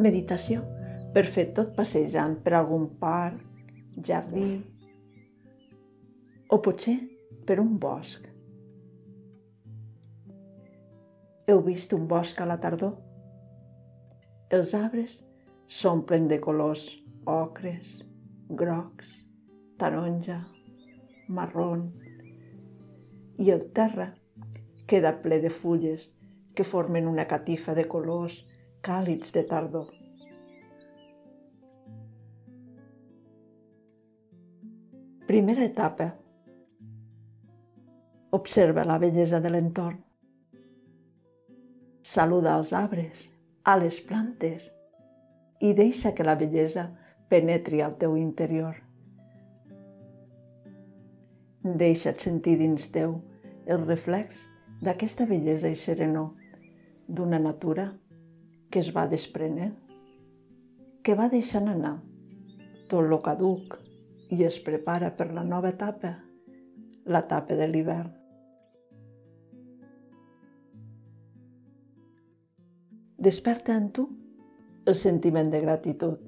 meditació per fer tot passejant per algun parc, jardí o potser per un bosc. Heu vist un bosc a la tardor? Els arbres s'omplen de colors ocres, grocs, taronja, marron, i el terra queda ple de fulles que formen una catifa de colors càlids de tardor. Primera etapa. Observa la bellesa de l'entorn. Saluda als arbres, a les plantes i deixa que la bellesa penetri al teu interior. Deixa't sentir dins teu el reflex d'aquesta bellesa i serenor d'una natura que es va desprenent, que va deixant anar tot lo caduc i es prepara per la nova etapa, l'etapa de l'hivern. Desperta en tu el sentiment de gratitud,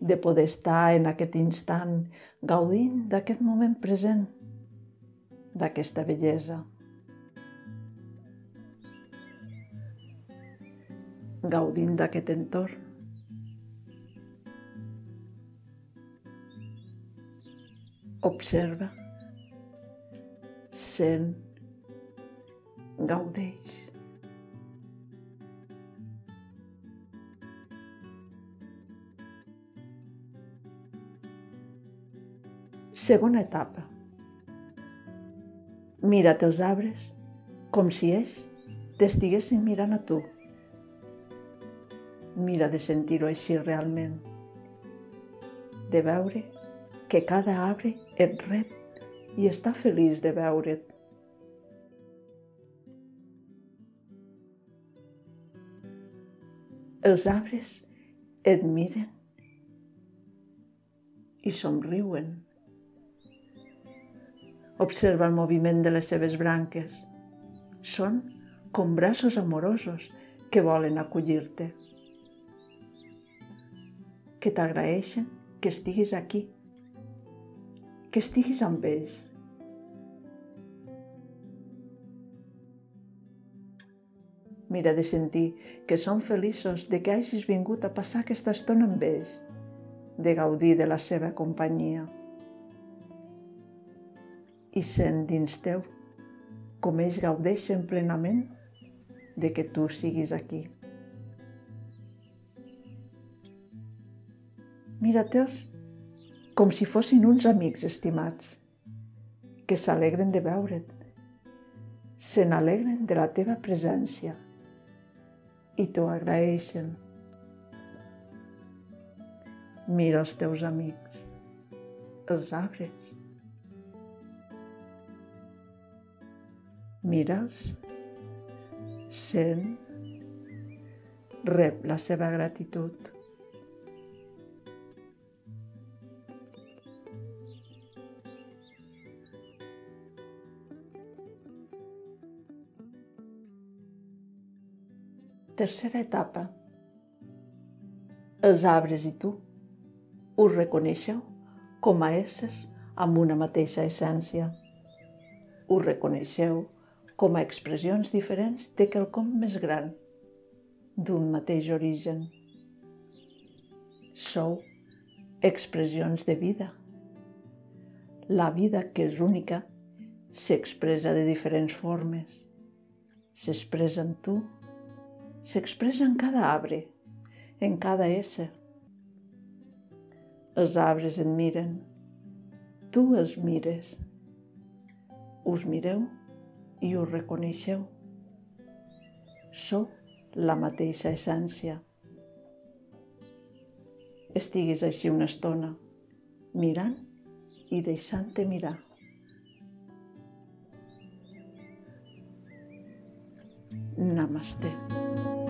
de poder estar en aquest instant gaudint d'aquest moment present, d'aquesta bellesa. Gaudint d'aquest entorn. Observa, sent, gaudeix. Segona etapa. Mira't els arbres com si ells t'estiguessin mirant a tu. Mira de sentir-ho així realment. De veure que cada arbre et rep i està feliç de veure't. Els arbres et miren i somriuen. Observa el moviment de les seves branques. Són com braços amorosos que volen acollir-te. Que t'agraeixen que estiguis aquí, que estiguis amb ells. Mira de sentir que són feliços de que hagis vingut a passar aquesta estona amb ells, de gaudir de la seva companyia i sent dins teu com ells gaudeixen plenament de que tu siguis aquí. Mira-te'ls com si fossin uns amics estimats, que s'alegren de veure't, se n'alegren de la teva presència i t'ho agraeixen. Mira els teus amics, els arbres, Mira'ls, sent, rep la seva gratitud. Tercera etapa. Els arbres i tu us reconeixeu com a éssers amb una mateixa essència. Us reconeixeu com a expressions diferents de quelcom més gran, d'un mateix origen. Sou expressions de vida. La vida, que és única, s'expressa de diferents formes. S'expressa en tu, s'expressa en cada arbre, en cada ésser. Els arbres et miren, tu els mires. Us mireu i us reconeixeu. Sou la mateixa essència. Estiguis així una estona, mirant i deixant-te mirar. まして。